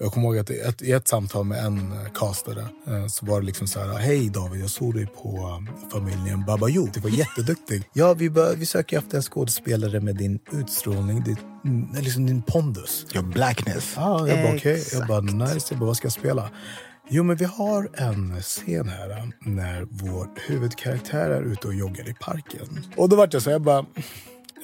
Jag kommer ihåg att i ett, i ett samtal med en eh, castare eh, så var det liksom så här. Hej David, jag såg dig på um, familjen Babajo. Du var jätteduktig. ja, vi, bör, vi söker efter en skådespelare med din utstrålning, din, mm, liksom din pondus. Your blackness. Ja, jag bara okej. Jag Exakt. bara nice. Jag bara, vad ska jag spela? Jo, men vi har en scen här eh, när vår huvudkaraktär är ute och joggar i parken. Och då vart jag så här, jag bara,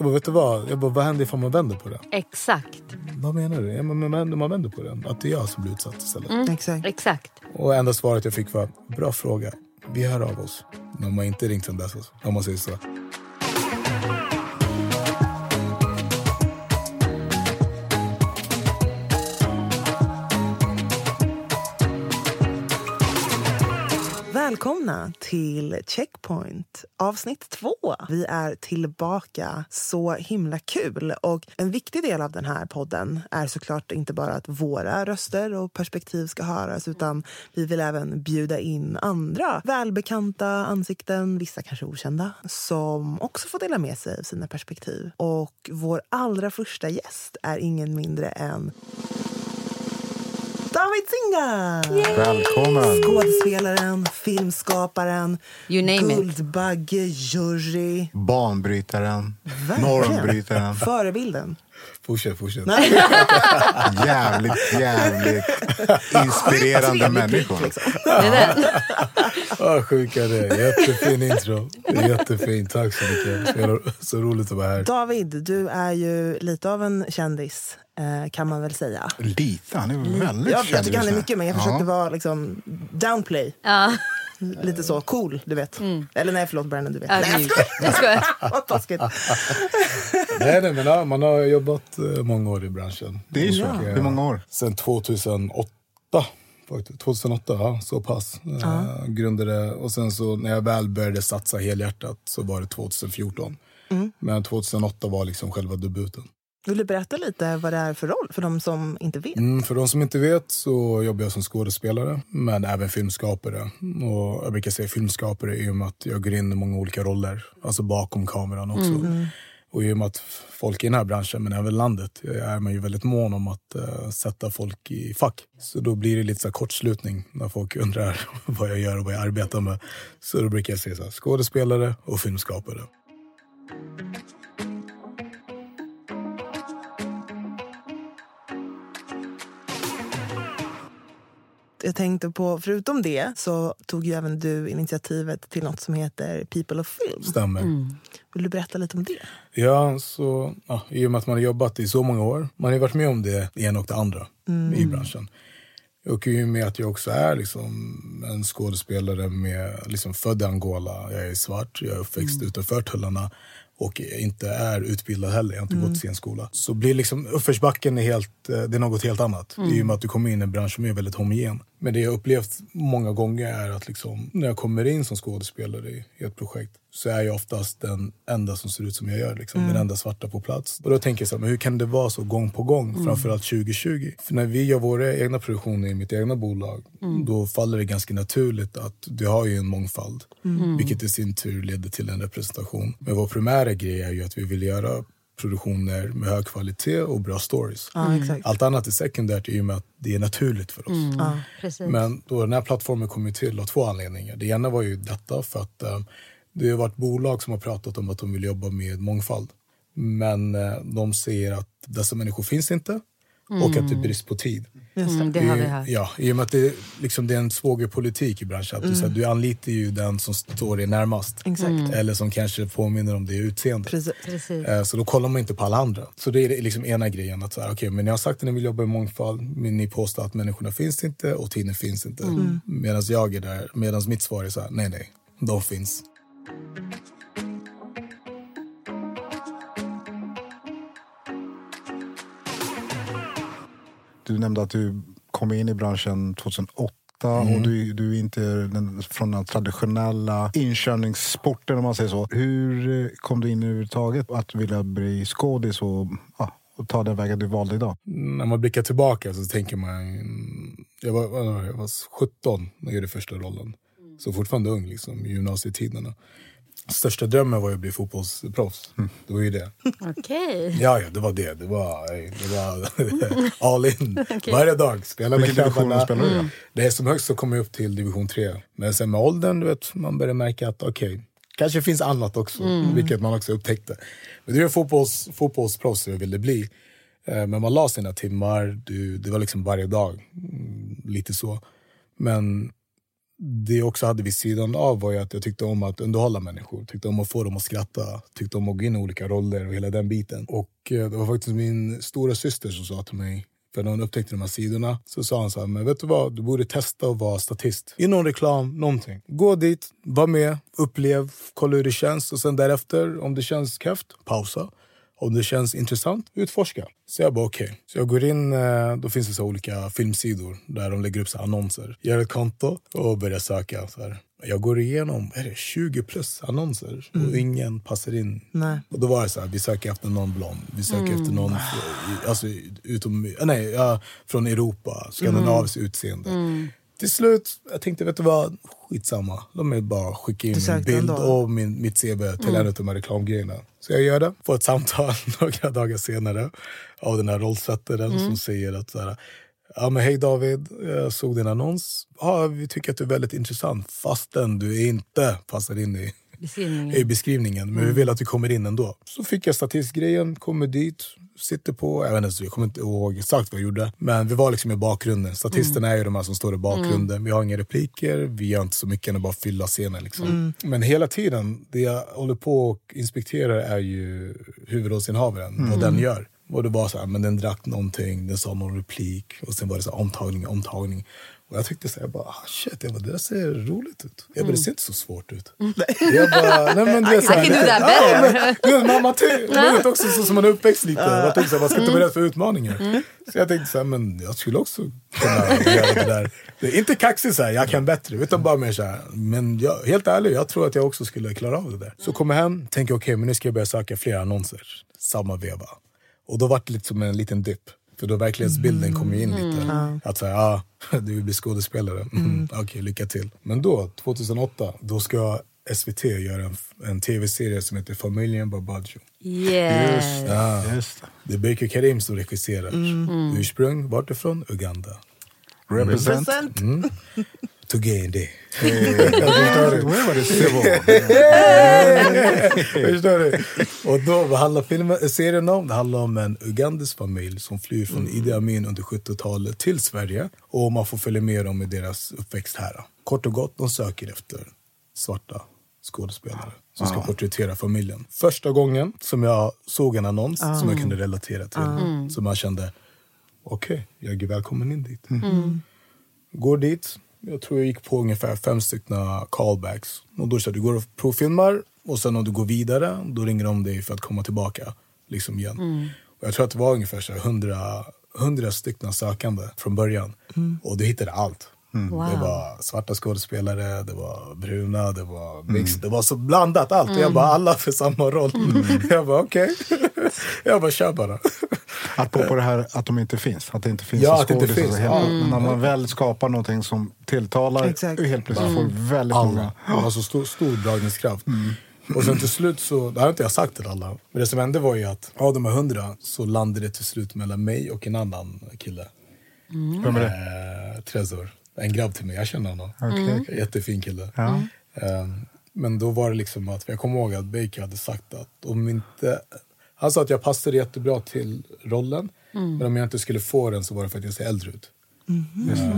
jag bara, vet du vad? Jag bara, vad händer ifall man vänder på det? Exakt. Vad menar du? Ja, men men man vänder på den. Att det är jag som blir utsatt istället. Exakt. Exakt. Och enda svaret jag fick var, bra fråga. Vi hör av oss. De har inte ringt sen dess, alltså, om man säger så. Välkomna till Checkpoint avsnitt två. Vi är tillbaka. Så himla kul. Och En viktig del av den här podden är såklart inte bara att våra röster och perspektiv ska höras utan vi vill även bjuda in andra välbekanta ansikten, vissa kanske okända som också får dela med sig av sina perspektiv. Och Vår allra första gäst är ingen mindre än David Singa! Välkommen. Skådespelaren, filmskaparen, You name it. Guldbaggejury. Banbrytaren. Verkligen. Normbrytaren. Förebilden. Fortsätt, fortsätt. Jävligt, jävligt inspirerande Trevlig människor. liksom. Det är det. Ah, sjuka det. Jättefin intro. Jättefin. Tack så mycket. Så, så roligt att vara här. David, du är ju lite av en kändis, kan man väl säga. Lite, han är väldigt Jag, jag tycker han är mycket, men jag försökte vara liksom downplay. Ja. Lite så cool, du vet. Eller nej, förlåt Brandon, du vet. Ja, Nej, jag skojar. Vad taskigt. Nej, nej, men ja, man har jobbat eh, många år i branschen. Det är ju så. Eh, Hur många år? Sen 2008. faktiskt. 2008, ja, så pass. Eh, grundade, och sen så när jag väl började satsa helhjärtat så var det 2014. Men 2008 var liksom själva debuten. Vill du berätta lite vad det är för roll för de som inte vet? Mm, för de som inte vet så jobbar jag som skådespelare, men även filmskapare. Och jag brukar säga filmskapare i och med att jag går in i många olika roller, alltså bakom kameran också. Och i och med att folk i den här branschen, men även landet, är man ju väldigt mån om att eh, sätta folk i fack. Så då blir det lite så kortslutning när folk undrar vad jag gör och vad jag arbetar med. Så då brukar jag säga så här, skådespelare och filmskapare. Jag tänkte på, förutom det så tog ju även du initiativet till något som heter People of Film. Stämmer. Vill du berätta lite om det? Ja, så, ja, i och med att man har jobbat i så många år. Man har ju varit med om det ena och det andra i branschen. Och i och med att jag också är liksom en skådespelare med, liksom född i Angola. Jag är svart, jag är uppväxt utanför tullarna och inte är utbildad heller. Jag har inte gått scenskola. Så blir liksom uppförsbacken är helt, eh, det är något helt annat. I och med att du kommer in i en bransch som är väldigt homogen. Men det jag upplevt många gånger är att liksom, när jag kommer in som skådespelare i, ett projekt så är jag oftast den enda som ser ut som jag gör. Liksom, Den enda svarta på plats. Och då tänker jag så här, men hur kan det vara så gång på gång? Framförallt 2020. För när vi gör våra egna produktioner i mitt egna bolag då faller det ganska naturligt att du har ju en mångfald. Vilket i sin tur leder till en representation. Men vår primära grej är ju att vi vill göra produktioner med hög kvalitet och bra stories. Ja, exakt. Allt annat är sekundärt i och med att det är naturligt för oss. Ja. Precis. Men då den här plattformen kom till av två anledningar. Det ena var ju detta för att eh, det har varit bolag som har pratat om att de vill jobba med mångfald. Men eh, de säger att dessa människor finns inte och att det är brist på tid. Mm, det har vi I- hört. Ja, i och med att det, liksom, det är en svågerpolitik i branschen. Att du, så här, du anlitar ju den som står dig närmast. Exakt. Eller som kanske påminner om det utseendet. Precis. Precis. Eh, Så då kollar man inte på alla andra. Så det är liksom ena grejen. Att så här, okay, men jag har sagt att ni vill jobba i mångfald, men ni påstår att människorna finns inte och tiden finns inte. Medan jag är där, medan mitt svar är så här, nej nej, de finns. Du nämnde att du kom in i branschen 2008 och du, du är inte den, från den traditionella inkörningssporten om man säger så. Hur eh, kom du in överhuvudtaget att vilja bli skådis och, ja, och ta den vägen du valde idag? När man blickar tillbaka så tänker man... mm, Jag var, jag var 17 när jag gjorde första rollen. Så fortfarande ung, liksom, i gymnasietiderna. Största drömmen var ju att bli fotbollsproffs. Det var ju det. Okej. Ja, ja, det var det. Det var, det var all in. Varje dag. Spela med grabbarna. spelar du i? Det är som högst så kom jag upp till division 3. Men sen med åldern, du vet, man börjar märka att okej, kanske finns annat också. Vilket man också upptäckte. Men det var fotbolls, fotbollsproffs jag ville bli. Eh, Men man la sina timmar, du, det var liksom varje dag. Mm, Lite så. Men det jag också hade vid sidan av var ju att jag tyckte om att underhålla människor. Tyckte om att få dem att skratta. Tyckte om att gå in i olika roller och hela den biten. Och eh, det var faktiskt min stora syster som sa till mig för när hon upptäckte de här sidorna så sa han så här, men vet du vad, du borde testa att vara statist. I någon reklam, någonting. Gå dit, var med, upplev, kolla hur det känns och sen därefter, om det känns kräft, pausa. Om det känns intressant, utforska. Så jag bara okej. Så jag går in, eh, då finns det så olika filmsidor där de lägger upp så annonser. Gör ett konto och börjar söka. Så här. Jag går igenom är det 20 plus annonser och ingen passar in. Nej. Och då var det så här, vi söker efter någon blond, vi söker efter någon alltså, utom, nej, från Europa, skandinaviskt utseende. Till slut, jag tänkte, vet du vad? Skitsamma. Låt mig bara skicka in min bild och min, mitt CV till en av de här reklamgrejerna. Så jag gör det. Får ett samtal några dagar senare av den här rollsättaren som säger att så här, Ja, men hej David, jag såg din annons. Ja, vi tycker att du är väldigt intressant fastän du inte passar in i, Beskrivningen. i beskrivningen. Men vi vill att du kommer in ändå. Så fick jag statistgrejen, kommer dit, sitter på... Jag, vet inte, jag kommer inte ihåg exakt vad jag gjorde. Men vi var liksom i bakgrunden. Statisterna är ju de här som står i bakgrunden. Vi har inga repliker, vi gör inte så mycket än att bara fylla scenen. Liksom. Men hela tiden, det jag håller på och inspekterar är ju huvudrollsinnehavaren, vad den gör. Och det var så här, men den drack någonting, den sa någon replik och sen var det så här, omtagning, omtagning. Och jag tyckte så här, jag bara, ah, shit, jag bara, det där ser roligt ut. Jag bara, det ser inte så svårt ut. Jag bara, nej men det är så här, I can do that Ja, better. men, du vet, man, man, man vet också så som man är uppväxt lite. Man, tänkte så här, man ska inte vara rädd för utmaningar. Så jag tänkte så här, men jag skulle också kunna göra det där. Det är inte kaxigt så här, jag kan bättre. Utan bara mer så här, men jag, helt ärligt, jag tror att jag också skulle klara av det där. Så kommer hem, tänker okej, men nu ska jag börja söka fler annonser. Samma veva. Och då var det lite som en liten dipp. För då verklighetsbilden kom ju in lite. Att säga, ah, du vill bli skådespelare. Mm. Okej, lycka till. Men då, 2008, då ska SVT göra en, en tv-serie som heter Familjen Barbaggio. Yes. Ja. Just det. Är Baker Karim som regisserar. Ursprung, vart ifrån? Uganda. Represent. Present. Tugende. Where var det? Förstår du? Och då, vad handlar filmen, serien om? Det handlar om en ugandisk familj som flyr från Idi Amin under 70-talet till Sverige. Och man får följa med dem i deras uppväxt här. Kort och gott, de söker efter svarta skådespelare som ska porträttera familjen. Första gången som jag såg en annons som jag kunde relatera till. Som jag kände, okej, jag är välkommen in dit. Går dit. Jag tror jag gick på ungefär fem stycken callbacks. Och då sa du går och provfilmar och sen om du går vidare då ringer de dig för att komma tillbaka liksom igen. Och jag tror att det var ungefär så här 100, 100 stycken sökande från början. Och du hittade allt. Wow. Det var svarta skådespelare, det var bruna, det var mixed. Det var så blandat allt. Och jag bara, alla för samma roll. Jag bara, okej. jag bara, kör bara. Att på, på det här att de inte finns. Att det inte finns Ja, en att det inte skådis, finns. alltså, helt- Ja. Men när man väl skapar någonting som tilltalar Exakt. helt plötsligt får väldigt många. Alla. Det var så stor, stor dragningskraft. Och sen till slut så, det har inte jag sagt till alla. Men det som hände var ju att av de här hundra så landade det till slut mellan mig och en annan kille. Vem är det? Eh, Trezor. En grabb till mig, jag känner honom. Okej. Jättefin kille. Ja. Ehm, men då var det liksom att, jag kommer ihåg att Baker hade sagt att om inte... Han sa att jag passade jättebra till rollen, men om jag inte skulle få den så var det för att jag ser äldre ut. Eh,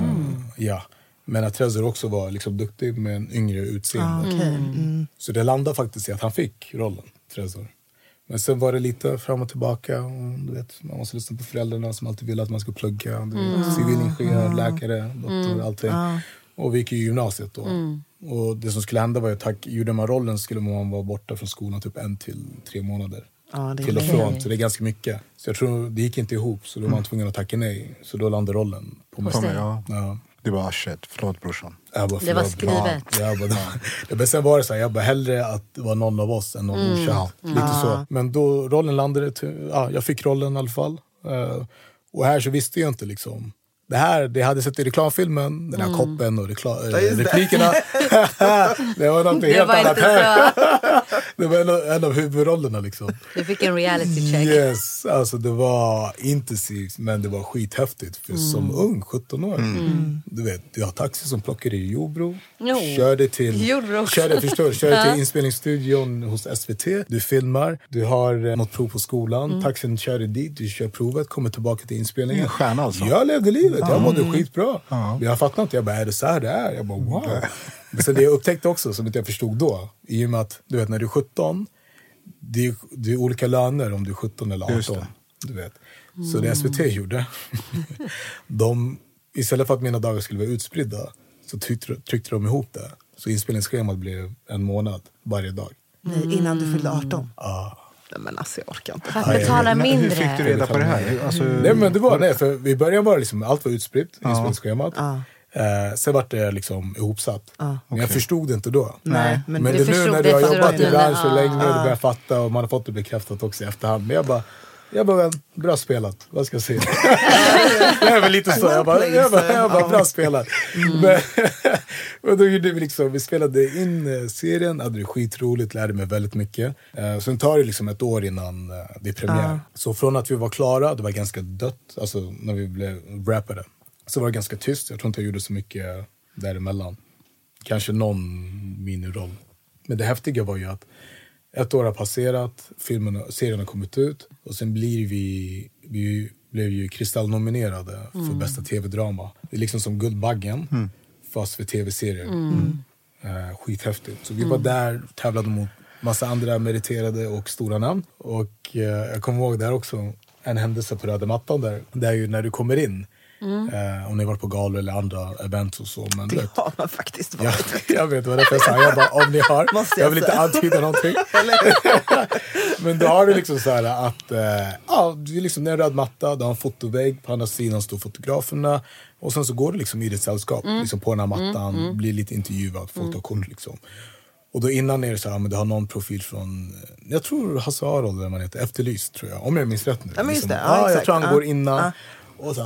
ja. Men att Trezor också var liksom duktig med en yngre utseende. Ah, okej. Mm. Så det landade faktiskt i att han fick rollen, Trezor. Men sen var det lite fram och tillbaka. Och, du vet, man måste lyssna på föräldrarna som alltid ville att man skulle plugga. Vet, Civilingenjör, läkare, doktor, allting. Och vi gick i gymnasiet då. Och det som skulle hända var att tack, gjorde man rollen skulle man vara borta från skolan typ en till tre månader. Ja, till och från, så det är ganska mycket. Så jag tror det gick inte ihop, så då var man tvungen att tacka nej. Så då landade rollen på mig. På mig, ja. Ja. Det var shit, förlåt brorsan. Jag bara, Det var skrivet. Ja, jag bara, det, men sen var det så här, jag bara hellre att det var någon av oss än någon Mm. okänd. Lite så. Men då rollen landade till, ja, jag fick rollen i alla fall. Eh, och här så visste jag inte liksom. Det här, det hade sett i reklamfilmen, den här Mm. koppen och rekla, replikerna. det var något Det helt annat här. Det var en, av- en av huvudrollerna liksom. Du fick en reality check. Yes, alltså det var intensivt men det var skithäftigt. För som ung, 17 år, du vet, du har taxi som plockar dig i Jordbro. Jo. Körde till, Jordbro också. körde, förstår, du, körde Ja. till inspelningsstudion hos SVT. Du filmar, du har eh, något prov på skolan. Mm. Taxin kör dig dit, du kör provet, kommer tillbaka till inspelningen. En stjärna alltså. Jag levde livet, jag mådde skitbra. Ja. Men jag fattade inte, jag bara, är det så här det är? Jag bara, wow. Men sen det jag upptäckte också, som inte jag förstod då, i och med att du vet, när du är 17 det är, det är olika löner om du är 17 eller Just 18. det. Du vet. Så det SVT gjorde, de, istället för att mina dagar skulle vara utspridda så tryckte, tryckte de ihop det. Så inspelningsschemat blev en månad varje dag. Nej, innan du fyllde 18. Ah. Nej, men alltså jag orkar inte. För att betala Men Hur mindre. fick du reda på det här? Alltså, Nej men det var det, för i början var det liksom, allt var utspritt, inspelningsschemat. Ja. Eh, sen var det liksom ihopsatt. Ja. Men jag förstod det inte då. Nej, Men, men det nu när du har jobbat i branschen ja. länge och du börjar fatta och man har fått det bekräftat också i efterhand. Men jag bara, jag bara bra spelat, vad ska jag säga? det är väl lite så, jag bara, jag bara, jag bara bra spelat. Men, och då gjorde vi liksom, vi spelade in eh, serien, hade det skitroligt, lärde mig väldigt mycket. Eh, sen tar det liksom ett år innan eh, det är premiär. Så från att vi var klara, det var ganska dött, alltså när vi blev rappade. Så var det ganska tyst, jag tror inte jag gjorde så mycket däremellan. Kanske någon miniroll. Men det häftiga var ju att ett år har passerat, filmen, serien har kommit ut och sen blir vi, vi blev ju Kristallnominerade för bästa tv-drama. Det är liksom som Guldbaggen fast för tv-serier. Eh, skithäftigt. Så vi var där, tävlade mot massa andra meriterade och stora namn. Och eh, jag kommer ihåg där också en händelse på röda mattan där. Det är ju när du kommer in. Eh, om ni har varit på galor eller andra event och så. Men det vet, har man faktiskt varit. jag vet vad det är för jag sa. Jag bara, om ni har. Jag jag vill inte antyda någonting. Men då har du liksom så här att, eh, ja, det är liksom en röd matta, du har en fotovägg, på andra sidan står fotograferna. Och sen så går du liksom i ditt sällskap liksom på den här mattan, blir lite intervjuad, fotokort liksom. Och då innan är det så här, men du har någon profil från, eh, jag tror Hasse Aro eller vad man heter, Efterlyst tror jag. Om jag minns rätt nu. Ja, liksom, det. Ja, jag exakt. tror han Ja. går innan. Ja. Och så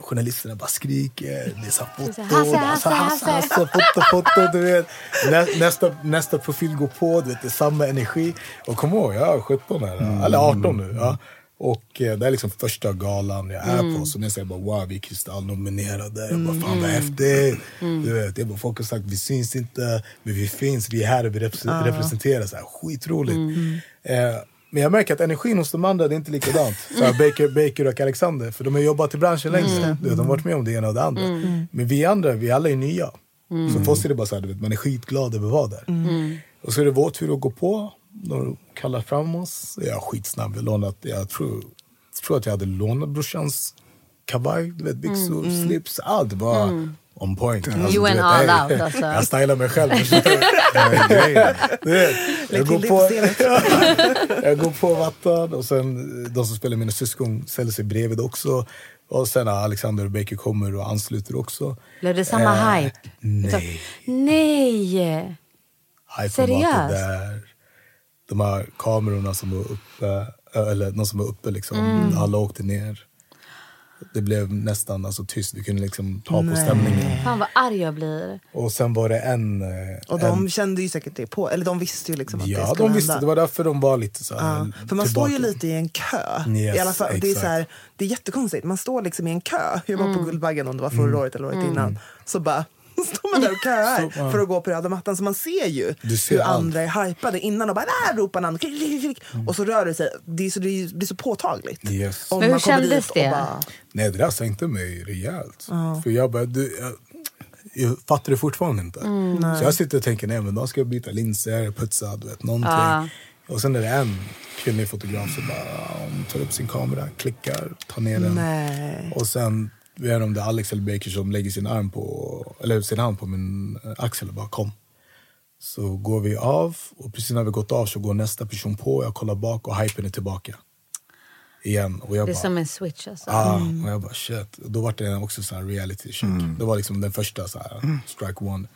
journalisterna bara skriker, det är så foto, Hasse, Hasse, Hasse, foto, foto, du vet. Nä, nästa, nästa profil går på, du vet, det är samma energi. Och kom ihåg, jag är 17 här, eller 18 nu. Ja. Och eh, det är liksom första galan jag är på. Så när jag säger bara wow, vi är kristallnominerade. Jag bara fan vad häftigt. Du vet, jag bara, folk har sagt vi syns inte, men vi finns, vi är här och vi repre- representerar. Så här, skitroligt. Eh, men jag märker att energin hos de andra det är inte likadant. Så här, Baker, Baker och Alexander, för de har jobbat i branschen längre. Du vet, de har varit med om det ena och det andra. Men vi andra, vi alla är nya. Så för oss är det bara så här, vet, man är skitglad över att vara där. Och så är det vår tur att gå på. De kallar fram oss. Jag är skitsnabb. Jag, lånat, jag tror, tror att jag hade lånat brorsans kavaj, du vet, byxor, slips. Allt var on point. You du went vet, all out, alltså. Jag stylar mig själv. vet, jag, går på, på scenen. jag går på vatten och sen de som spelar mina syskon ställer sig bredvid också. Och sen när Alexander och Baker kommer och ansluter också. Blev det samma Eh, hype? Nej. Nej! Hypen var inte där. De här kamerorna som var uppe, eller de som var uppe liksom, Mm. alla åkte ner. Det blev nästan alltså, tyst, vi kunde liksom ta på stämningen. Fan vad arg jag blir. Och sen var det en... eh, Och en de kände ju säkert det på, eller de visste ju liksom att det Ja, skulle de visste. hända. Det var därför de var lite så här, Ja, för man står ju tillbaka. lite i en kö. Yes, I alla fall, det, är så här, det är jättekonstigt. Man står liksom i en kö. Jag var på Guldbaggen om det var förra året eller året innan. Så bara står man där och köar Så, för att gå på röda mattan. Så man ser ju Du ser hur allt. andra är hypade innan och bara där ropar namn. Klick, klick, klick. Och så rör det sig. Det, är så, det blir så påtagligt. Yes. Om Men hur man kommer kändes det? Bara, Nej, det där sänkte mig rejält. För jag bara, du, jag, jag fattar det fortfarande inte. Så jag sitter och tänker, nej men de ska byta linser, putsa, du vet, någonting. Ja. Och sen är det en kvinnlig fotograf som bara hon tar upp sin kamera, klickar, tar ner den. nej. Och sen vet inte om det är Alex eller Baker som lägger sin, arm på, eller sin hand på min eh, axel och bara kom. Så går vi av och precis när vi gått av så går nästa person på. Jag kollar bak och hypen är tillbaka. Igen. Och jag Det är bara, som en switch alltså. Ah, och jag bara shit. Och Då var det också så här reality check. Det var liksom den första så här, strike one.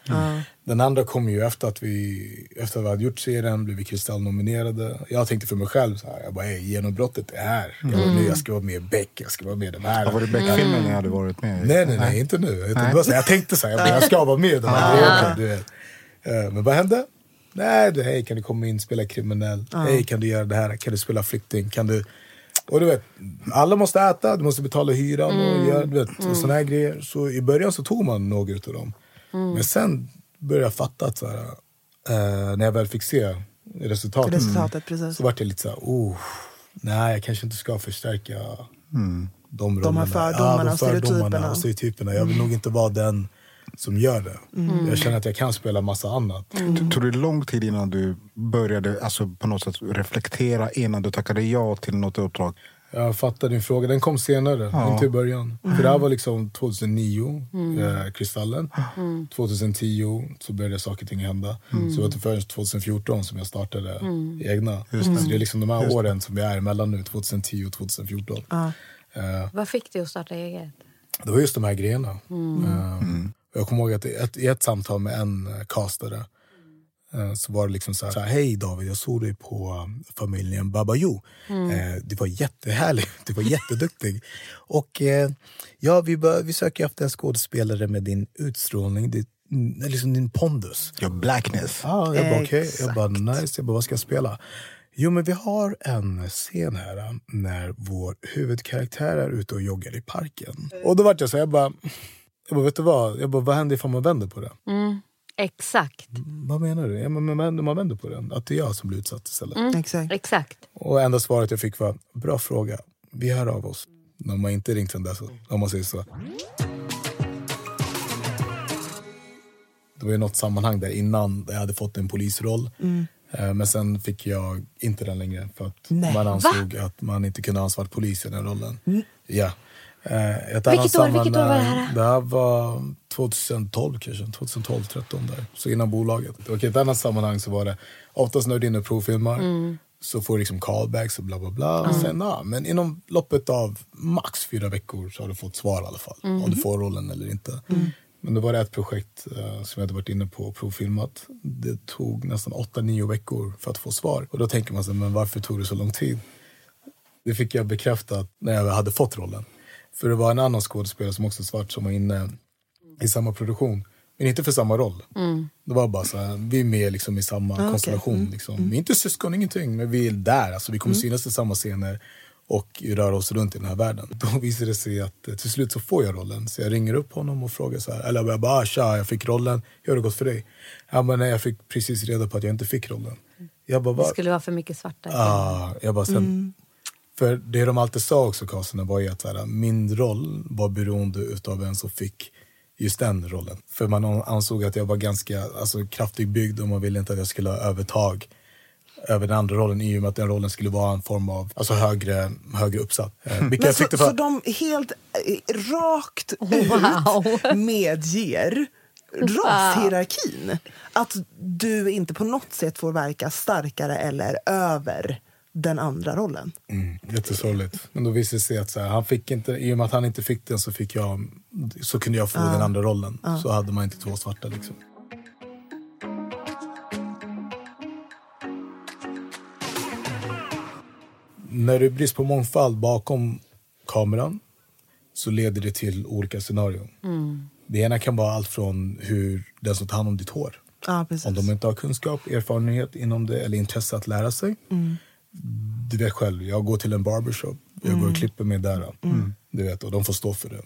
Den andra kom ju efter att vi, efter att vi hade gjort serien, blev vi Kristall-nominerade. Jag tänkte för mig själv så här, jag bara hey, genombrottet är här. Jag, bara, nu, jag ska vara med i Beck, jag ska vara med i den här. Ja, var det Beck-filmen ni hade varit med i? Nej, nej, nej, inte nu. Utan det var så, här, jag tänkte så här, jag, bara, jag ska vara med i de här vet. Eh, Men vad hände? Nej, du, hej kan du komma in spela kriminell? Hej kan du göra det här? Kan du spela flykting? Kan du... Och du vet, alla måste äta, du måste betala hyran och, göra, du vet, och såna här grejer. Så i början så tog man några av dem. Men sen började jag fatta att så här, eh, när jag väl fick se resultatet, Resultatet, precis. så vart jag lite så här, oh, nej jag kanske inte ska förstärka de rollerna. här fördomarna de och stereotyperna. och stereotyperna. Jag vill nog inte vara den som gör det. Jag känner att jag kan spela massa annat. Det tog det lång tid innan du började alltså, på något sätt reflektera innan du tackade ja till något uppdrag? Jag fattar din fråga. Den kom senare, inte i början. För det här var liksom 2009, eh, Kristallen. 2010 så började saker och ting hända. Så det var inte förrän 2014 som jag startade egna. Så det är liksom de här åren som vi är emellan nu, 2010 och 2014. Eh, Vad fick dig att starta eget? det var just de här grejerna. Eh, Jag kommer ihåg att i ett, i ett samtal med en eh, castare eh, så var det liksom så här, så här hej David, jag såg dig på um, familjen Babayo. Eh, du var jättehärlig, du var jätteduktig. Och eh, ja, vi, bör, vi söker efter en skådespelare med din utstrålning, din, mm, liksom din pondus. Your blackness. Ja, jag bara. Exakt. Jag bara nice. Jag bara vad ska jag spela? Jo men vi har en scen här när vår huvudkaraktär är ute och joggar i parken. Och då vart jag så här, jag bara, jag bara vet du vad? Jag bara, vad händer ifall man vänder på det? Exakt. Vad menar du? Ja, men, men, man vänder på den. Att det är jag som blir utsatt istället. Exakt. Exakt. Och enda svaret jag fick var, bra fråga. Vi hör av oss. De har inte ringt sen dess, om man säger så. Det var ju något sammanhang där innan där jag hade fått en polisroll. Eh, Men sen fick jag inte den längre för att Nej. man ansåg att man inte kunde ha en svart polis i den rollen. Ja. Eh, Ett Vilket år- vilket år var det här? Det här var 2012 kanske, 2012, 13 där. Så innan bolaget. Och i ett annat sammanhang så var det, oftast när du är inne och provfilmar Mm. så får du liksom callbacks och bla bla bla. Och sen, ja, men inom loppet av max fyra veckor så har du fått svar i alla fall. Om Mm. du får rollen eller inte. Men det var det ett projekt eh, som jag hade varit inne på och provfilmat. Det tog nästan 8-9 veckor för att få svar. Och då tänker man sig, men varför tog det så lång tid? Det fick jag bekräftat när jag hade fått rollen. För det var en annan skådespelare som också är svart som var inne i samma produktion. Men inte för samma roll. Det var bara så här, vi är med liksom i samma konstellation. Liksom. Vi är inte syskon, ingenting, men vi är där. Alltså, vi kommer synas i samma scener och röra oss runt i den här världen. Då visade det sig att eh, till slut så får jag rollen. Så jag ringer upp honom och frågar så här, eller jag bara, ah, tja, jag fick rollen, hur har det gått för dig? Han bara, nej jag fick precis reda på att jag inte fick rollen. Jag bara, Det skulle vara för mycket svarta. Ah, jag bara, sen, För det de alltid sa också, casterna, var ju att här, min roll var beroende utav vem som fick just den rollen. För man ansåg att jag var ganska alltså, kraftigt byggd och man ville inte att jag skulle ha övertag över den andra rollen i och med att den rollen skulle vara en form av alltså, högre, högre uppsatt. Eh, Men så, så de helt eh, rakt Wow. ut medger rashierarkin. Att du inte på något sätt får verka starkare eller över den andra rollen. Mm, jättesorgligt. Men då det sig att så här, han fick inte, i och med att han inte fick den så, fick jag, så kunde jag få den andra rollen. Så hade man inte två svarta. Liksom. När det är brist på mångfald bakom kameran så leder det till olika scenarion. Det ena kan vara allt från hur den som tar hand om ditt hår precis. om de inte har kunskap, erfarenhet inom det eller intresse att lära sig. Du vet själv, jag går till en barbershop, jag går och klipper mig där. Du vet, och de får stå för det.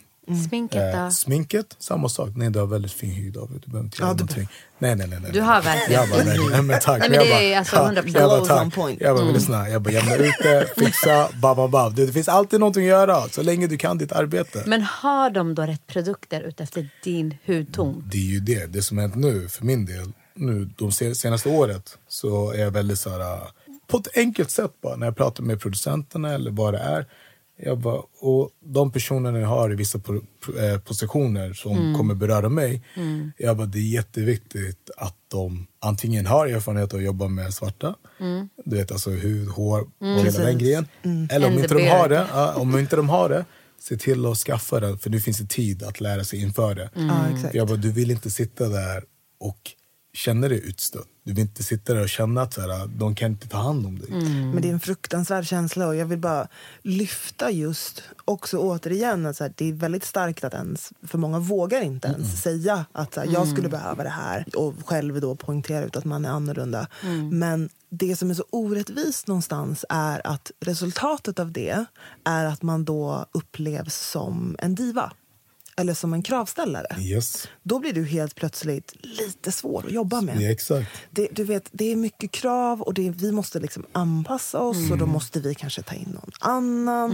Sminket då? Eh, sminket, samma sak. Nej, du har väldigt fin hy David. Du behöver inte göra Ja, någonting. Nej, nej, nej, nej. Du har verkligen Jag bara, nej, nej, men tack. Nej, men det bara, är alltså ja, 100% Jag bara, tack. on point. Jag bara, lyssna. Jag bara, jämna ut det, fixa, bab, bab. Det, finns alltid någonting att göra, så länge du kan ditt arbete. Men har de då rätt produkter utefter din hudton? Det är ju det. Det som hänt nu, för min del, nu de se- senaste året, så är jag väldigt så här, på ett enkelt sätt bara, när jag pratar med producenterna eller vad det är. Jag bara, och de personerna jag har i vissa eh, positioner som kommer beröra mig. Jag bara, det är jätteviktigt att de antingen har erfarenhet av att jobba med svarta, du vet alltså hud, hår och hela den grejen. Eller om inte de har det, om inte de har det, se till att skaffa det. För nu finns det tid att lära sig inför det. Exakt. Jag bara, du vill inte sitta där och känna dig utstött. Du vill inte sitta där och känna att så här, de kan inte ta hand om dig. Men det är en fruktansvärd känsla och jag vill bara lyfta just också återigen att så här, det är väldigt starkt att ens, för många vågar inte ens säga att så här, jag skulle behöva det här och själv då poängtera ut att man är annorlunda. Men det som är så orättvist någonstans är att resultatet av det är att man då upplevs som en diva. Eller som en kravställare. Yes, Då blir du helt plötsligt lite svår att jobba med. är exakt. Det, du vet, det är mycket krav och det, vi måste liksom anpassa oss och Mm. då måste vi kanske ta in någon annan.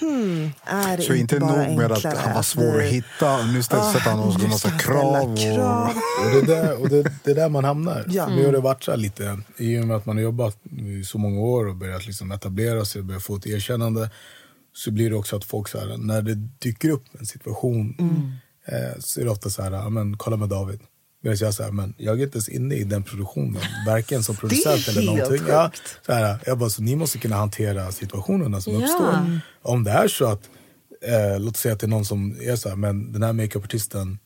Hmm, är det Så inte nog bara med att han var svår att vi- hitta, nu ställer Ah, han oss en massa krav. krav. Och, Och det är där, och det, det är där man hamnar. Ja. Nu har det varit så här lite, i och med att man har jobbat i så många år och börjat liksom etablera sig och börjat få ett erkännande. Så blir det också att folk, så här, när det dyker upp en situation, Mm. eh, så är det ofta så här, men, kolla med David. Medan jag säger, men jag är inte ens inne i den produktionen, varken som producent eller någonting. sjukt. Ja, så här, jag bara, så ni måste kunna hantera situationerna som Ja. uppstår. Om det är så att, eh, låt säga att det är någon som är så här, men den här makeupartisten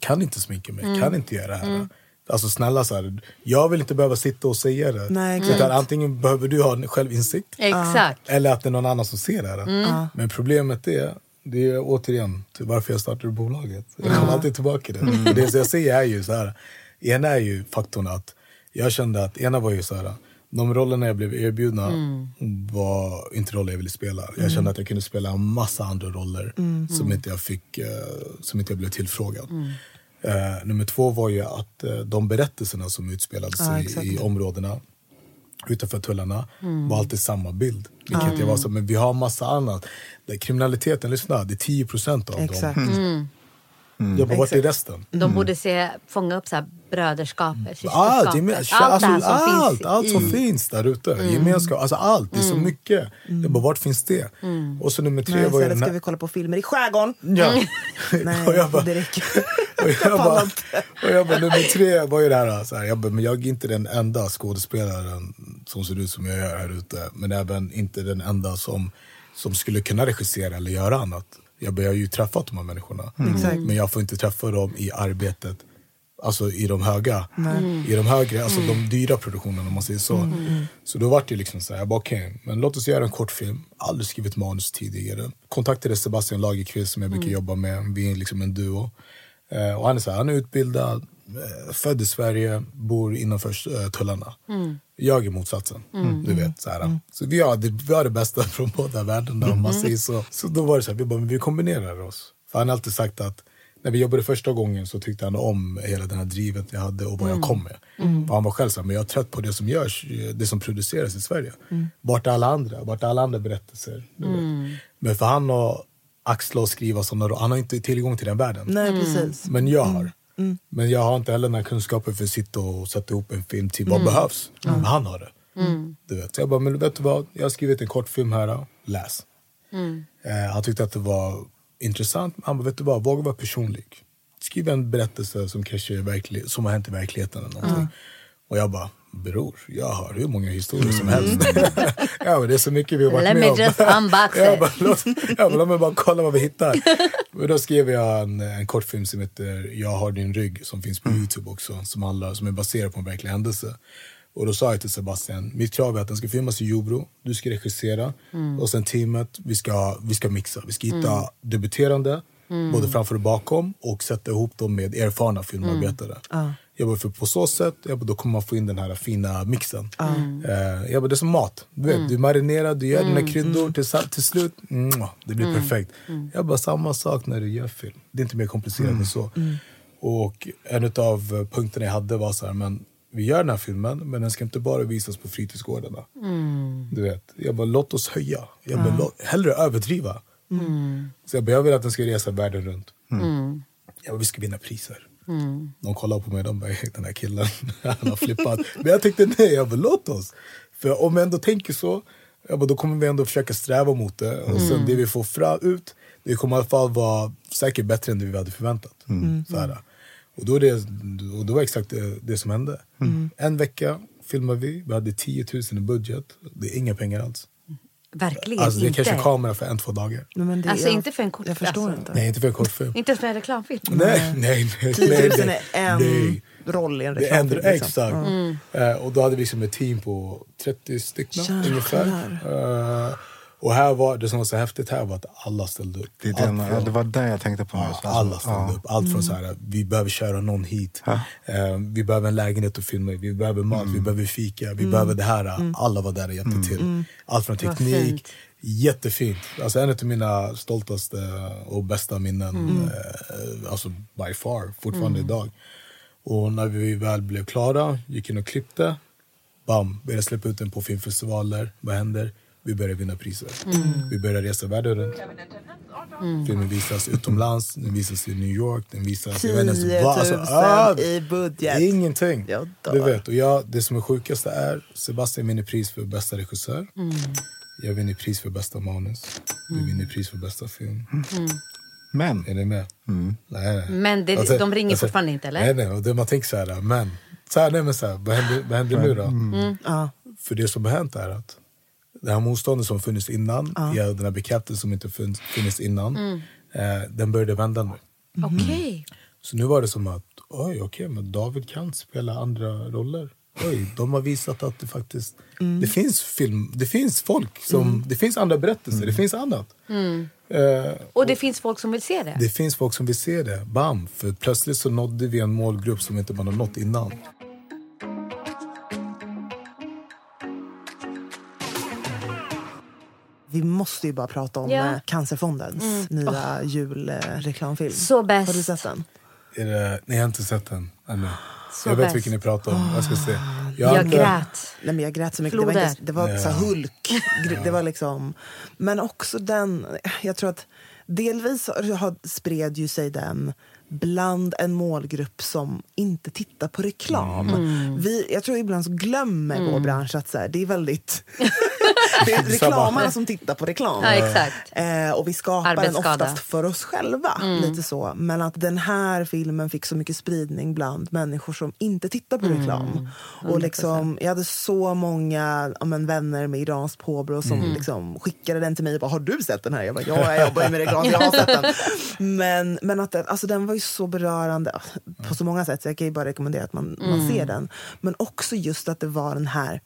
kan inte sminka mig, Mm. kan inte göra det här. Alltså snälla, så här, jag vill inte behöva sitta och säga det. Nej, Utan exakt. antingen behöver du ha en självinsikt Exakt. eller att det är någon annan som ser det här. Men problemet är, det är återigen till varför jag startade bolaget. Jag kommer alltid tillbaka till det. Och det som jag säger är ju så här, ena är ju faktorn att jag kände att ena var ju så här, de rollerna jag blev erbjudna var inte roller jag ville spela. Jag kände att jag kunde spela en massa andra roller som inte jag fick, eh, som inte jag blev tillfrågad. Eh, nummer två var ju att eh, de berättelserna som utspelade Ja, i områdena utanför tullarna var alltid samma bild. Vilket jag var så, men vi har massa annat. Kriminaliteten, lyssna, det är 10 procent av Exakt. dem. Jag bara, vart är Exakt. resten? De borde se, fånga upp så här bröderskapet, Allt, geme- systerskapet, allt det här alltså, som allt, finns allt som i. finns där ute. Gemenskap, alltså allt. Det är så mycket. Jag bara, vart finns det? Och så nummer tre Nej, var ju ska vi kolla på filmer i skärgården. Ja. Nej, och jag bara, det räcker. och jag bara, och jag bara, nummer tre var ju det här, så här jag, bara, men jag är inte den enda skådespelaren som ser ut som jag gör här ute. Men även inte den enda som, som skulle kunna regissera eller göra annat. Jag, har ju träffat de här människorna. Exakt. Men jag får inte träffa dem i arbetet, alltså i de höga, i de högre, alltså de dyra produktionerna om man säger så. Så då var det ju liksom så här, jag bara okej, men låt oss göra en kortfilm. Aldrig skrivit manus tidigare. Kontaktade Sebastian Lagerqvist som jag brukar jobba med, vi är liksom en duo. Eh, och han är så här, han är utbildad, född i Sverige, bor innanför eh, tullarna. Jag är motsatsen. Du vet, så här. så vi, har det, vi har det bästa från båda världarna om man säger så. Så då var det så här, vi, bara, men vi kombinerar oss. För han har alltid sagt att när vi jobbade första gången så tyckte han om hela den här drivet jag hade och vad jag kom med. För han var själv så här, men jag är trött på det som görs, eh, det som produceras i Sverige. Vart är alla andra? Vart är alla andra berättelser? Men för han att axla och skriva sådana, han har inte tillgång till den världen. Nej, precis. Men jag har. Men jag har inte heller den här kunskapen för att sitta och sätta ihop en film till vad behövs. Men han har det. Du vet. Så jag bara, men vet du vad? Jag har skrivit en kortfilm här, läs. Eh, han tyckte att det var intressant. Han bara, vet du vad? Våga vara personlig. Skriv en berättelse som kanske är verklig, som har hänt i verkligheten. Eller någonting. Och jag bara, bror, jag har hur många historier som helst. ja, men det är så mycket vi har varit Let med me om. just unbox jag it. bara, låt, jag bara, låt mig bara kolla vad vi hittar. Men då skrev jag en, en kortfilm som heter Jag har din rygg som finns på Youtube också. Som, handlar, som är baserad på en verklig händelse. Och då sa jag till Sebastian, mitt krav är att den ska filmas i Jobro, du ska regissera och sen teamet, vi ska, vi ska mixa. Vi ska hitta debuterande, både framför och bakom och sätta ihop dem med erfarna filmarbetare. Jag bara, för på så sätt jag bara, då kommer man få in den här fina mixen. Eh, jag bara, det är som mat. Du, vet, du marinerar, du gör dina kryddor till, sa- till slut. mwah, det blir perfekt. Jag bara, samma sak när du gör film. Det är inte mer komplicerat än så. Och en av punkterna jag hade var så här, men vi gör den här filmen, men den ska inte bara visas på fritidsgårdarna. Du vet, jag bara, låt oss höja. Jag bara, låt, hellre överdriva. Så jag, bara, jag vill att den ska resa världen runt. Jag bara, vi ska vinna priser. De kollar på mig och de bara, "Hey, den här killen, han har flippat. Men jag tänkte nej, jag bara, låt oss. För om vi ändå tänker så, jag bara, då kommer vi ändå försöka sträva mot det. Och sen det vi får fra ut, det kommer i alla fall vara säkert bättre än det vi hade förväntat. Så här. Och då är det, och det var exakt det, det som hände. En vecka filmade vi, vi hade 10 000 i budget. Det är inga pengar alls. Verkligen Alltså det är inte. kanske kamera för en, två dagar. Nej, men det, Alltså, jag, inte för en kort- Jag förstår alltså. inte. Nej, inte för en kortfilm. Inte ens för en reklamfilm. Nej, nej, nej. 10 000 nej, är en nej. roll i en reklamfilm. liksom. exakt. Mm. Eh, och då hade vi liksom ett team på 30 stycken ungefär. Eh, och här var, det som var så häftigt här var att alla ställde upp. Det, den, från- det var det jag tänkte på. Ja, Alltså, alla ställde ja. upp. Allt Mm. från så här, vi behöver köra någon hit. Eh, vi behöver en lägenhet att filma i. Vi behöver mat, Mm. vi behöver fika, vi behöver det här. Alla var där och hjälpte till. Mm. Allt från teknik. fint. Jättefint. Alltså en av mina stoltaste och bästa minnen. Mm. Eh, alltså by far, fortfarande idag. Och när vi väl blev klara, gick in och klippte. Bam, började släppa ut den på filmfestivaler. Vad händer? Vi börjar vinna priser. Vi börjar resa världen runt. Filmen visas utomlands, den visas i New York, den visas... jag vet inte 10 ens 000 vad, alltså, ah, i budget. Ingenting. Du vet, och jag, det som är sjukaste är Sebastian vinner pris för bästa regissör. Jag vinner pris för bästa manus. Du vinner pris för bästa film. Men, Är ni med? Nej, nej. Men det, Alltså, de ringer alltså, fortfarande inte eller? Nej, nej. Och det man tänker så här, men. Så här, nej, men så här, vad händer, vad händer nu då? Ja. För det som har hänt är att det här motståndet som funnits innan, ja. den här bekräftelsen som inte funnits, funnits innan, eh, den började vända nu. Okej. Så nu var det som att, oj, okej, men David kan spela andra roller. Oj, de har visat att det faktiskt det finns film, det finns folk, som, det finns andra berättelser, det finns annat. Eh, Och det finns folk som vill se det? det finns folk som vill se det. Bam! För plötsligt så nådde vi en målgrupp som inte man har nått innan. Vi måste ju bara prata om. Mm. eh, Cancerfondens nya julreklamfilm. Så bäst. Har du sett den? Är det, nej, jag har inte sett den ännu. Så Jag vet bäst. vilken ni pratar om. Jag ska se. Jag, Jag har inte- grät. Nej, men jag grät så mycket. Det var, Floder. inte, det var så Hulk. Det var liksom, men också den... Jag tror att delvis har, spred ju sig den bland en målgrupp som inte tittar på reklam. Mm. Vi, jag tror ibland så glömmer vår bransch att så här, det är väldigt... det är reklamarna som tittar på reklam. Ja, exakt. Eh, och vi skapar den oftast för oss själva. Lite så. Men att den här filmen fick så mycket spridning bland människor som inte tittar på reklam. Och liksom, jag hade så många ja, men, vänner med iranskt påbrå som liksom, skickade den till mig och bara “Har du sett den här?” Jag bara “Ja, jag jobbar ju med reklam, jag har sett den”. Men, men att den, alltså, den var ju så berörande på så många sätt. Så jag kan ju bara rekommendera att man, man ser den. Men också just att det var den här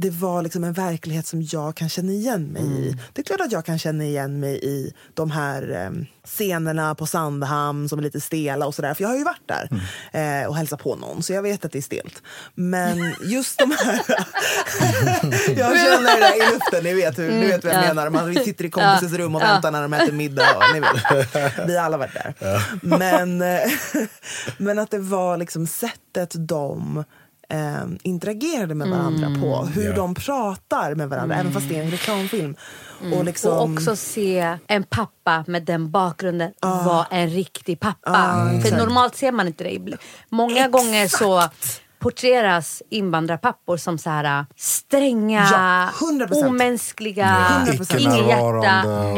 det var liksom en verklighet som jag kan känna igen mig i. Det är klart att jag kan känna igen mig i de här eh, scenerna på Sandhamn som är lite stela och sådär. För jag har ju varit där eh, och hälsat på någon, så jag vet att det är stelt. Men just de här... jag känner det där i luften, ni vet, hur, ni vet vad jag ja. menar. Man sitter i kompisens rum och väntar när de äter middag. Och, ni vet. Vi har alla varit där. Men, eh, men att det var liksom sättet de eh, interagerade med varandra på. Hur Ja. de pratar med varandra, även fast det är en reklamfilm. Och, liksom, Och också se en pappa med den bakgrunden vara en riktig pappa. För normalt ser man inte det. Många gånger så porträtteras invandrarpappor som så här stränga, Ja, 100%. omänskliga, Ja. ingen hjärta.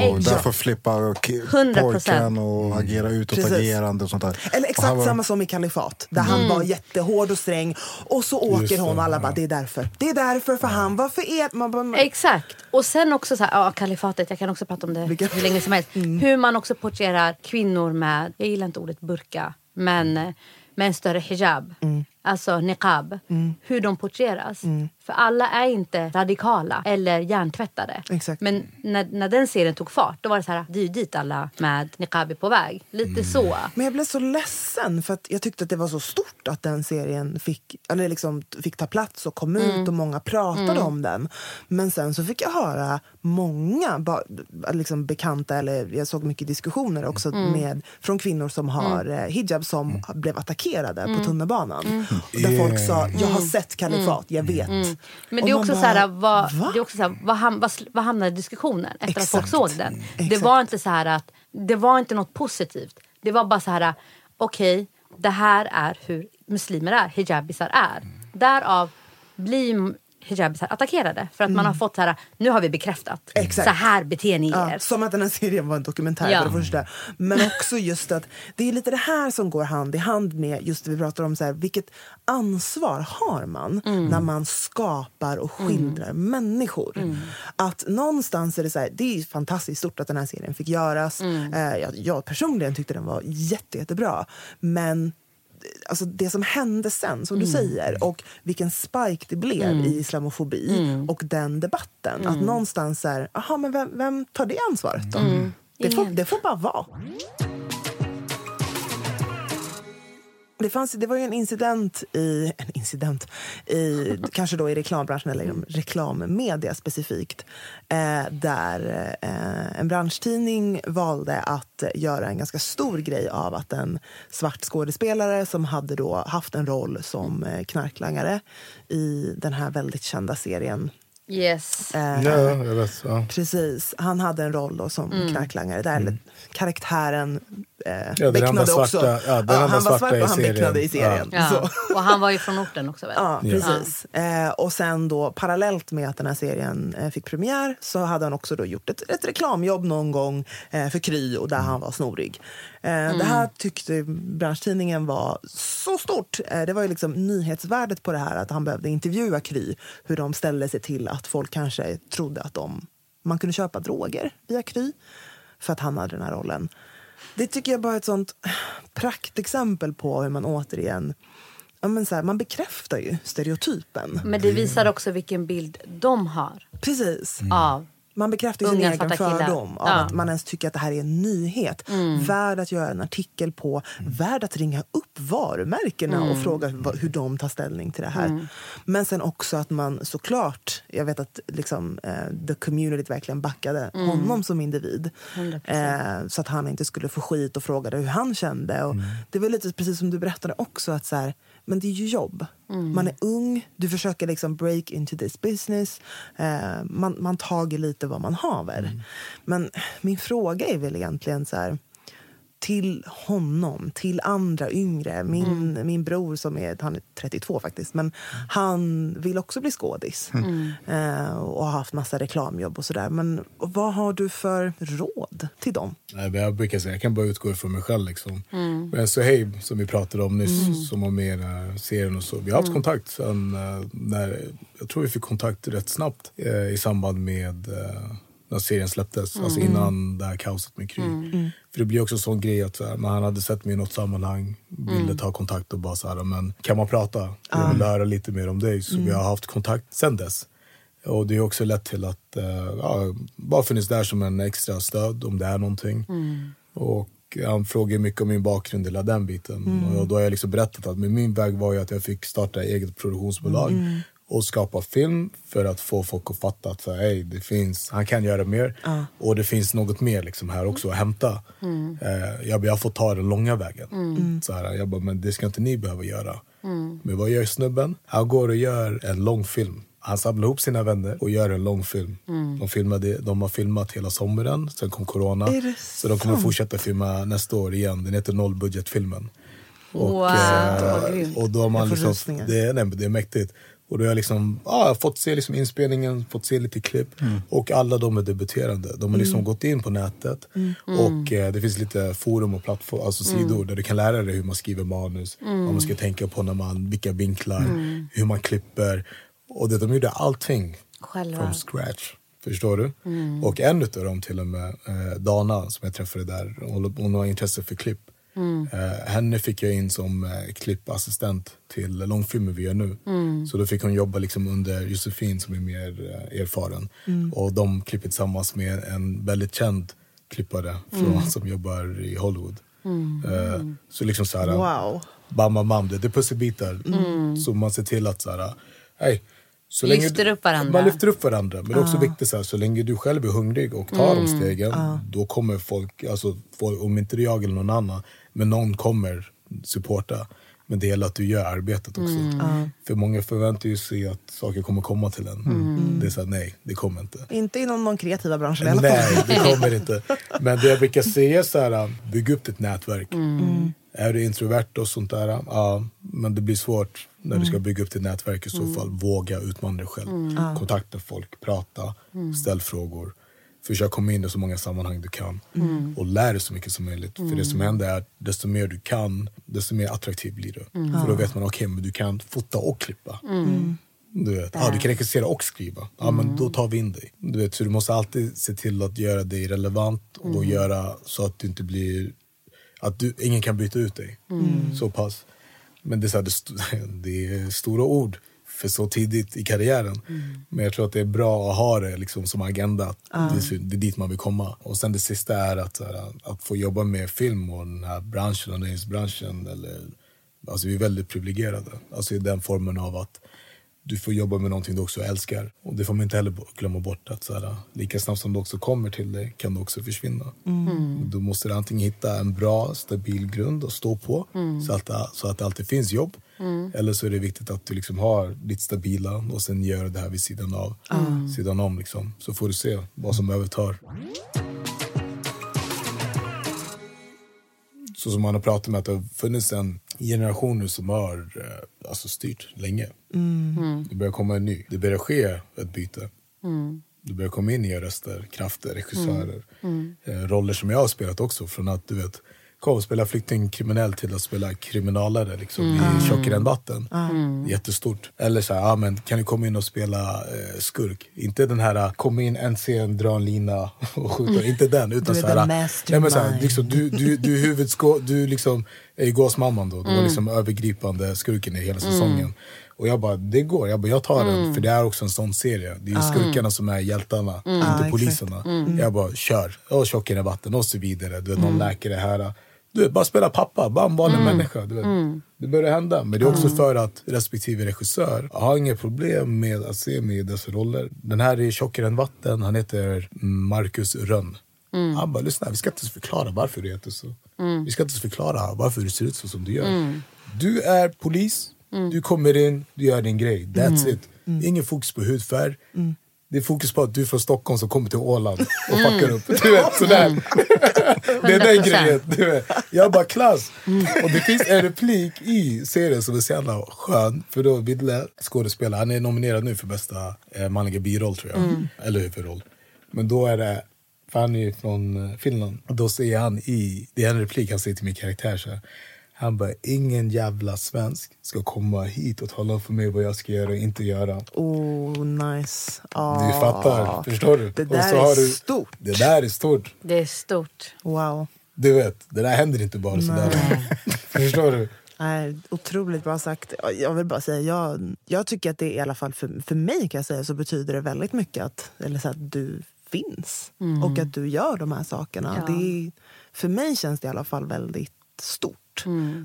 Och därför flippar ki- 100%. pojken och agerar Precis. utåtagerande och sånt där. Eller Och exakt var- samma som i Kalifat, där han var jättehård och sträng. Och så åker Just hon och alla bara, det är därför. Det är därför för han, varför är... Man bara, Exakt. Och sen också så här, ja, kalifatet, jag kan också prata om det Vilka- hur länge som helst. Hur man också porträtterar kvinnor med, jag gillar inte ordet burka, men med en större hijab. Alltså niqab, Mm. hur de porträtteras. För alla är inte radikala eller hjärntvättade. Exakt. Men när, när den serien tog fart, då var det så här, det är ju dit alla med niqab är på väg. Lite Mm. så. Men jag blev så ledsen för att jag tyckte att det var så stort att den serien fick, eller liksom fick ta plats och kom Mm. ut och många pratade om den. Men sen så fick jag höra många ba, liksom bekanta, eller jag såg mycket diskussioner också Mm. med, från kvinnor som har eh, hijab som blev attackerade Mm. på tunnelbanan. Och där folk sa, jag har sett kalifat, jag vet. Men Och det är också bara, så här, vad, va? det är också så här, vad, ham, vad, sl- vad hamnade diskussionen efter att folk Exakt. såg den? Det Exakt. var inte så här att, det var inte något positivt. Det var bara så här, okej, det här är hur muslimer är, hijabisar är. Därav blir hijabisar attackerade. För att man har fått så här, nu har vi bekräftat. Mm. Exakt. Så här beter ni Ja, er. som att den här serien var en dokumentär Ja. för det första. Men också just att det är lite det här som går hand i hand med just det vi pratar om, så här, vilket ansvar har man Mm. när man skapar och skildrar människor? Mm. Att någonstans är det så här, det är fantastiskt stort att den här serien fick göras. Mm. Eh, jag, jag personligen tyckte den var jätte, jättebra. Men alltså det som hände sen, som du Mm. säger, och vilken spike det blev i islamofobi Mm. och den debatten. Att någonstans så här, aha, men vem, vem tar det ansvaret då? Det, får, det får bara vara. Det, fanns, det var ju en incident i, en incident i, kanske då i reklambranschen eller inom reklammedia specifikt, eh, där eh, en branschtidning valde att göra en ganska stor grej av att en svart skådespelare som hade då haft en roll som eh, knarklangare i den här väldigt kända serien Yes. eh, Ja, jag vet. Ja. Precis. Han hade en roll då som Mm. knarklangare. Där eller karaktären eh, enda becknade svarta- också. ja, den enda han var svarta svart och han becknade i serien. Ja. Så. Och han var ju från orten också väl? Ja, precis. Eh, och sen då parallellt med att den här serien eh, fick premiär så hade han också då gjort ett, ett reklamjobb någon gång eh, för Kry och där han var snorig. Eh, Det här tyckte branschtidningen var så stort. Eh, det var ju liksom nyhetsvärdet på det här att han behövde intervjua Kry hur de ställde sig till att folk kanske trodde att de, man kunde köpa droger via Kry för att han hade den här rollen. Det tycker jag bara är ett sånt praktexempel på hur man återigen Ja, men så här, man bekräftar ju stereotypen. Men det visar också vilken bild de har Precis. av Man bekräftar sin egen fördom av Ja. att man ens tycker att det här är en nyhet. Värd att göra en artikel på, värd att ringa upp varumärkena och fråga hur de tar ställning till det här. Men sen också att man såklart, jag vet att liksom, eh, the community verkligen backade honom som individ. 100%. Eh, så att han inte skulle få skit och frågade hur han kände. Och Det var lite precis som du berättade också, att så här, men det är ju jobb. Man är ung, du försöker liksom break into this business. Eh, man, man tager lite vad man haver. Men min fråga är väl egentligen så här till honom, till andra yngre. Min, min bror som är, han är 32 faktiskt, men han vill också bli skådis. Eh, och har haft massa reklamjobb och sådär. Men vad har du för råd till dem? Jag brukar säga, jag kan bara utgå ifrån mig själv. Liksom. Men Suhaib, som vi pratade om nyss, som var med i den här serien och så. Vi har haft kontakt sen eh, när, jag tror vi fick kontakt rätt snabbt eh, i samband med eh, när serien släpptes. Alltså innan det här kaoset med Kry. För det blir också en sån grej att här, man hade sett mig i något sammanhang, ville ta kontakt och bara så här, men kan man prata? Jag vill lära lite mer om dig. Så vi har haft kontakt sen dess. Och det är också lett till att eh, ja, bara funnits där som en extra stöd om det är någonting. Och han frågar mycket om min bakgrund, hela den biten. Och då har jag liksom berättat att min väg var ju att jag fick starta eget produktionsbolag och skapa film för att få folk att fatta att så, här, hey, det finns, han kan göra mer och det finns något mer liksom här också att hämta. Eh, jag, jag får ta den långa vägen. Så här, jag bara, men det ska inte ni behöva göra. Men vad gör snubben? Han går och gör en lång film. Han samlar ihop sina vänner och gör en lång film. De, filmade, de har filmat hela sommaren, sen kom corona. Så de kommer fortsätta filma nästa år igen. Den heter Nollbudgetfilmen. Wow, eh, och då har man liksom, det, är, nej, det är mäktigt. Och då har jag liksom, ah, fått se liksom inspelningen, fått se lite klipp. Och alla de är debuterande. De har liksom gått in på nätet. Och eh, det finns lite forum och plattform, alltså sidor där du kan lära dig hur man skriver manus. Vad man ska tänka på när man, vilka vinklar, hur man klipper. Och det, de gjorde allting Själva. from scratch. Förstår du? Och en utav dem till och med, eh, Dana som jag träffade där, hon, hon har intresse för klipp. Eh, henne fick jag in som eh, klippassistent till långfilmer vi gör nu. Så då fick hon jobba liksom under Josefin som är mer eh, erfaren. Och de klipper tillsammans med en väldigt känd klippare från, som jobbar i Hollywood. Eh, så liksom så här, Wow. bam, bam, bam. Det det är pusselbitar. Så man ser till att så här, hej, så Lyfter du, upp varandra. Man lyfter upp varandra. Men det är också viktigt så här, så länge du själv är hungrig och tar de stegen, då kommer folk, alltså, folk, om inte det är jag eller någon annan, men någon kommer supporta. Men det gäller att du gör arbetet också. För många förväntar ju sig att saker kommer komma till en. Det är så här, nej, det kommer inte. Inte inom de kreativa branscherna. Nej, det kommer inte. Men det jag brukar säga är så här, bygg upp ditt nätverk. Är du introvert och sånt där, ja, men det blir svårt när du ska bygga upp ditt nätverk i så fall. Våga utmana dig själv. Kontakta folk, prata, ställ frågor. Försök komma in i så många sammanhang du kan. Och lär dig så mycket som möjligt. För det som händer är att desto mer du kan, desto mer attraktiv blir du. För då vet man, okej, men du kan fota och klippa. Du, vet, ja, du kan regissera och skriva. Ja, men då tar vi in dig. Du, vet, så du måste alltid se till att göra dig relevant och göra så att du inte blir... Att du, ingen kan byta ut dig. Så pass. Men det är, så här, det, det är stora ord för så tidigt i karriären. Men jag tror att det är bra att ha det liksom, som agenda. Det, är, det är dit man vill komma. Och sen det sista är att, här, att få jobba med film och den här branschen, och nöjesbranschen. Eller, alltså, vi är väldigt privilegierade. Alltså, I den formen av att du får jobba med någonting du också älskar. Och det får man inte heller glömma bort. att så här, Lika snabbt som det också kommer till dig kan det också försvinna. Måste du antingen hitta en bra, stabil grund att stå på så, att, så att det alltid finns jobb. Eller så är det viktigt att du liksom har ditt stabila och sen gör det här vid sidan av. Sidan om liksom. Så får du se vad som övertar. Så som man har pratat med att det har funnits en generation nu som har eh, alltså styrt länge. Det börjar komma en ny. Det börjar ske ett byte. Det börjar komma in nya röster, krafter, regissörer. Eh, roller som jag har spelat också. Från att du vet, kom spela flyktingkriminell till att spela kriminalare liksom, i Tjockare än vatten. Jättestort. Eller så här, ja, men kan du komma in och spela eh, skurk? Inte den här, komma in en scen, dra en lina och skjuta. Inte den. Utan Du är så här, nej, men så här, liksom, du, du, du är huvudskå, du liksom är gåsmamman då. Du var liksom övergripande skurken i hela säsongen. Och jag bara, det går. Jag bara, jag tar den. För det är också en sån serie. Det är ju skurkarna som är hjältarna, inte exakt. poliserna. Jag bara, kör. Och tjockare vatten och så vidare. Du vet, någon läkare här. Du vet, bara spela pappa, bara en vanlig människa. Du vet. Det börjar hända. Men det är också för att respektive regissör har inga problem med att se mig i dessa roller. Den här är tjockare än vatten. Han heter Marcus Rönn. Han bara, lyssna, vi ska inte ens förklara varför du heter så. Vi ska inte ens förklara varför du ser ut så som du gör. Du är polis, du kommer in, du gör din grej. That's it. Ingen fokus på hudfärg. Det är fokus på att du är från Stockholm som kommer till Åland och fuckar upp. Du vet, sådär. det är den 100%. grejen. Du vet. Jag bara, klass. Och det finns en replik i serien som är så jävla skön. För då Widle, skådespelare, han är nominerad nu för bästa eh, manliga biroll tror jag. Eller huvudroll. Men då är det, för han är ju från eh, Finland. Och då säger han i, det är en replik han säger till min karaktär så här. Han bara, ingen jävla svensk ska komma hit och tala om för mig vad jag ska göra och inte göra. Oh, nice. Du Ah. fattar, förstår du? Det Och där så har är du- stort. Det där är stort. Det är stort. Wow. Du vet, det där händer inte bara sådär. Förstår du? Nej, otroligt bra sagt. Jag vill bara säga, jag, jag tycker att det i alla fall för, för mig kan jag säga så betyder det väldigt mycket att, eller så att du finns och att du gör de här sakerna. Ja. Det är, för mig känns det i alla fall väldigt stort.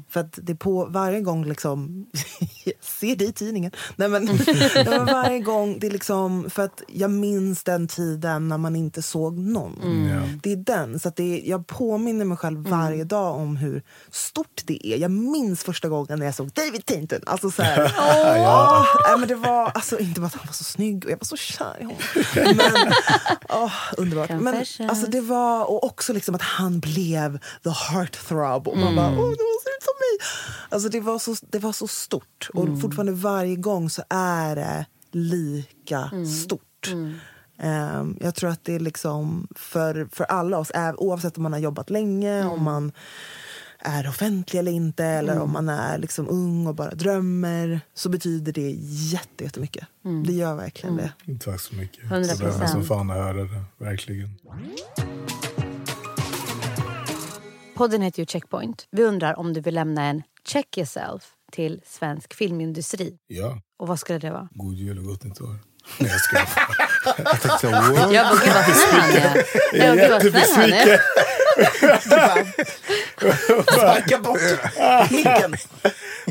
För att det på varje gång liksom... jag ser det i tidningen. Nej, men, varje gång, det är liksom... För att jag minns den tiden när man inte såg någon. Ja. Det är den. Så att det är, jag påminner mig själv varje dag om hur stort det är. Jag minns första gången när jag såg David Tainton. Alltså så här, åh, nej, men det var alltså, inte bara att han var så snygg och jag var så kär i honom. Men, åh, underbart. Men alltså, det var, och också liksom att han blev the heartthrob. Och man bara, åh, det ser ut som mig. Alltså, det, var så, det var så stort. Och fortfarande varje gång så är det lika stort. Ehm, jag tror att det är liksom för, för alla oss, oavsett om man har jobbat länge, om man är offentlig eller inte, eller om man är liksom ung och bara drömmer, så betyder det jätte- jättemycket. Det gör verkligen det. Tack så mycket. 100%. Det behöver som fan att höra det. Verkligen. Podden heter ju Checkpoint. Vi undrar om du vill lämna en check yourself till svensk filmindustri. Ja, Och vad skulle det vara? god jul och gott nytt år. Nej, jag skojar. Jag tänkte, what? Jag bara, gud vad snäll han är. Jag bara, gud vad snäll han är. Sparka bort micken.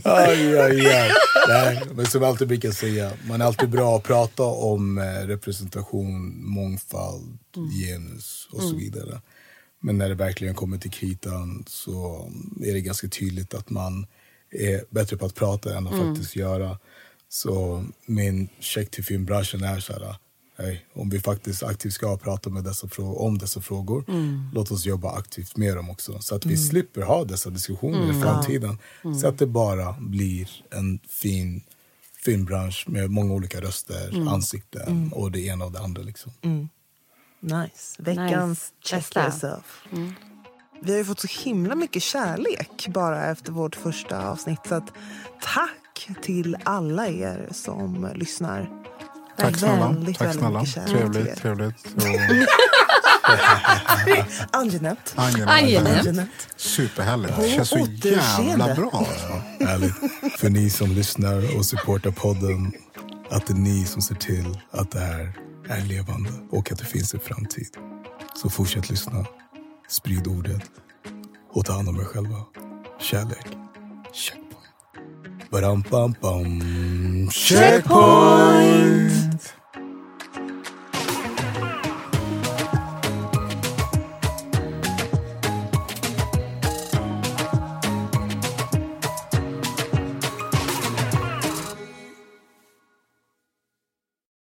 Aj, aj, aj. Nej, men som jag alltid brukar säga, man är alltid bra att prata om eh, representation, mångfald, genus och så vidare. Men när det verkligen kommer till kritan så är det ganska tydligt att man är bättre på att prata än att faktiskt göra. Så min check till filmbranschen är så här, hej, om vi faktiskt aktivt ska prata med dessa om dessa frågor, låt oss jobba aktivt med dem också. Så att vi slipper ha dessa diskussioner i framtiden. Så att det bara blir en fin filmbransch med många olika röster, ansikten och det ena och det andra. Liksom. Nice. Veckans Nice. check Bästa. yourself. Vi har ju fått så himla mycket kärlek bara efter vårt första avsnitt. Så att, tack till alla er som lyssnar. Tack snälla. Väldigt, Tack snälla. Trevligt, trevligt. Angenämt. Superhärligt. Det känns så jävla bra. Alltså. Härligt. För ni som lyssnar och supportar podden, att det är ni som ser till att det här är levande och att det finns en framtid. Så fortsätt lyssna, sprid ordet och ta hand om er själva. Kärlek. Checkpoint. Badam, bam, bam. Checkpoint!